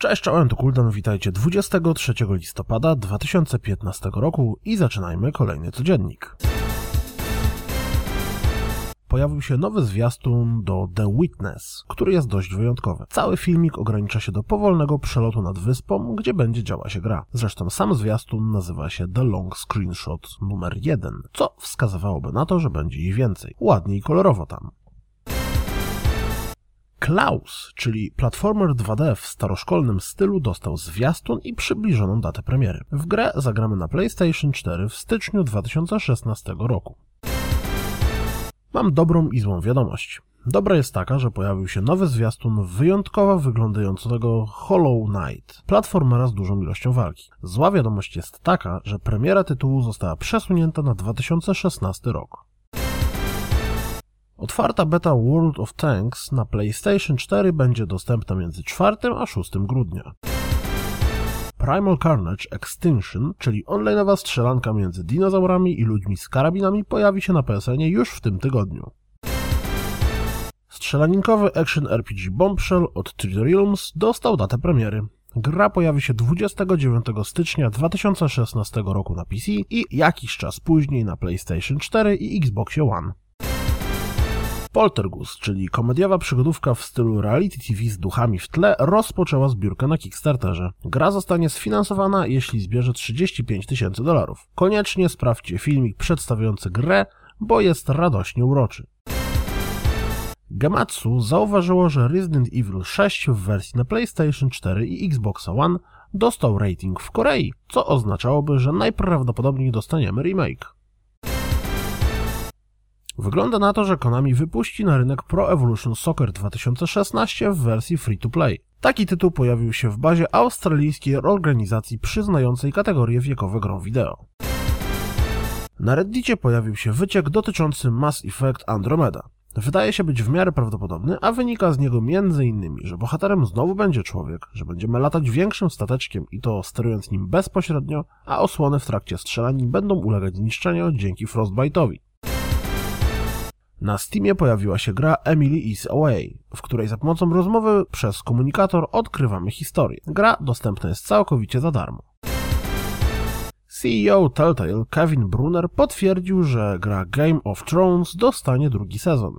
Cześć, czołem, to Kuldan, witajcie 23 listopada 2015 roku i zaczynajmy kolejny codziennik. Pojawił się nowy zwiastun do The Witness, który jest dość wyjątkowy. Cały filmik ogranicza się do powolnego przelotu nad wyspą, gdzie będzie działa się gra. Zresztą sam zwiastun nazywa się The Long Screenshot numer 1, co wskazywałoby na to, że będzie ich więcej. Ładnie i kolorowo tam. Klaus, czyli platformer 2D w staroszkolnym stylu, dostał zwiastun i przybliżoną datę premiery. W grę zagramy na PlayStation 4 w styczniu 2016 roku. Mam dobrą i złą wiadomość. Dobra jest taka, że pojawił się nowy zwiastun wyjątkowo wyglądającego Hollow Knight, platformera z dużą ilością walki. Zła wiadomość jest taka, że premiera tytułu została przesunięta na 2016 rok. Otwarta beta World of Tanks na PlayStation 4 będzie dostępna między 4 a 6 grudnia. Primal Carnage Extinction, czyli online'owa strzelanka między dinozaurami i ludźmi z karabinami pojawi się na PSN już w tym tygodniu. Strzelaninkowy action RPG Bombshell od Three Realms dostał datę premiery. Gra pojawi się 29 stycznia 2016 roku na PC i jakiś czas później na PlayStation 4 i Xbox One. Poltergust, czyli komediowa przygodówka w stylu reality TV z duchami w tle, rozpoczęła zbiórkę na Kickstarterze. Gra zostanie sfinansowana, jeśli zbierze 35 tysięcy dolarów. Koniecznie sprawdźcie filmik przedstawiający grę, bo jest radośnie uroczy. Gematsu zauważyło, że Resident Evil 6 w wersji na PlayStation 4 i Xbox One dostał rating w Korei, co oznaczałoby, że najprawdopodobniej dostaniemy remake. Wygląda na to, że Konami wypuści na rynek Pro Evolution Soccer 2016 w wersji free-to-play. Taki tytuł pojawił się w bazie australijskiej organizacji przyznającej kategorie wiekowe grom wideo. Na Reddicie pojawił się wyciek dotyczący Mass Effect Andromeda. Wydaje się być w miarę prawdopodobny, a wynika z niego m.in., że bohaterem znowu będzie człowiek, że będziemy latać większym stateczkiem i to sterując nim bezpośrednio, a osłony w trakcie strzelanin będą ulegać zniszczeniu dzięki Frostbite'owi. Na Steamie pojawiła się gra Emily is Away, w której za pomocą rozmowy przez komunikator odkrywamy historię. Gra dostępna jest całkowicie za darmo. CEO Telltale Kevin Brunner potwierdził, że gra Game of Thrones dostanie drugi sezon.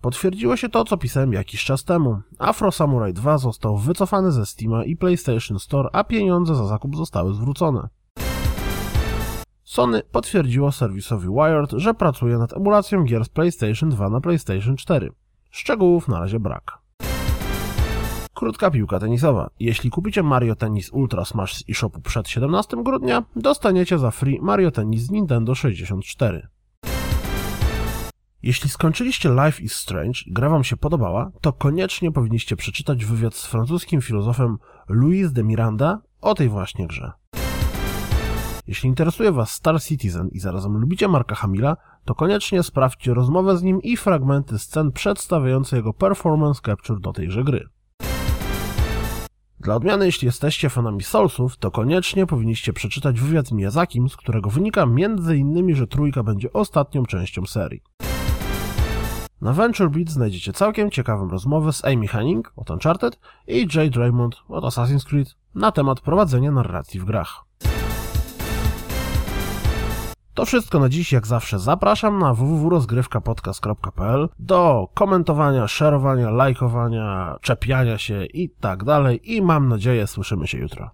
Potwierdziło się to, co pisałem jakiś czas temu. Afro Samurai 2 został wycofany ze Steama i PlayStation Store, a pieniądze za zakup zostały zwrócone. Sony potwierdziło serwisowi Wired, że pracuje nad emulacją gier z PlayStation 2 na PlayStation 4. Szczegółów na razie brak. Krótka piłka tenisowa. Jeśli kupicie Mario Tennis Ultra Smash z eShopu przed 17 grudnia, dostaniecie za free Mario Tennis z Nintendo 64. Jeśli skończyliście Life is Strange i gra wam się podobała, to koniecznie powinniście przeczytać wywiad z francuskim filozofem Louis de Miranda o tej właśnie grze. Jeśli interesuje Was Star Citizen i zarazem lubicie Marka Hamila, to koniecznie sprawdźcie rozmowę z nim i fragmenty scen przedstawiające jego performance capture do tejże gry. Dla odmiany, jeśli jesteście fanami Soulsów, to koniecznie powinniście przeczytać wywiad z Miyazakim, z którego wynika m.in., że trójka będzie ostatnią częścią serii. Na Venture Beat znajdziecie całkiem ciekawą rozmowę z Amy Henning od Uncharted i Jade Raymond od Assassin's Creed na temat prowadzenia narracji w grach. To wszystko na dziś, jak zawsze zapraszam na www.rozgrywkapodcast.pl do komentowania, szerowania, lajkowania, czepiania się i tak dalej i mam nadzieję słyszymy się jutro.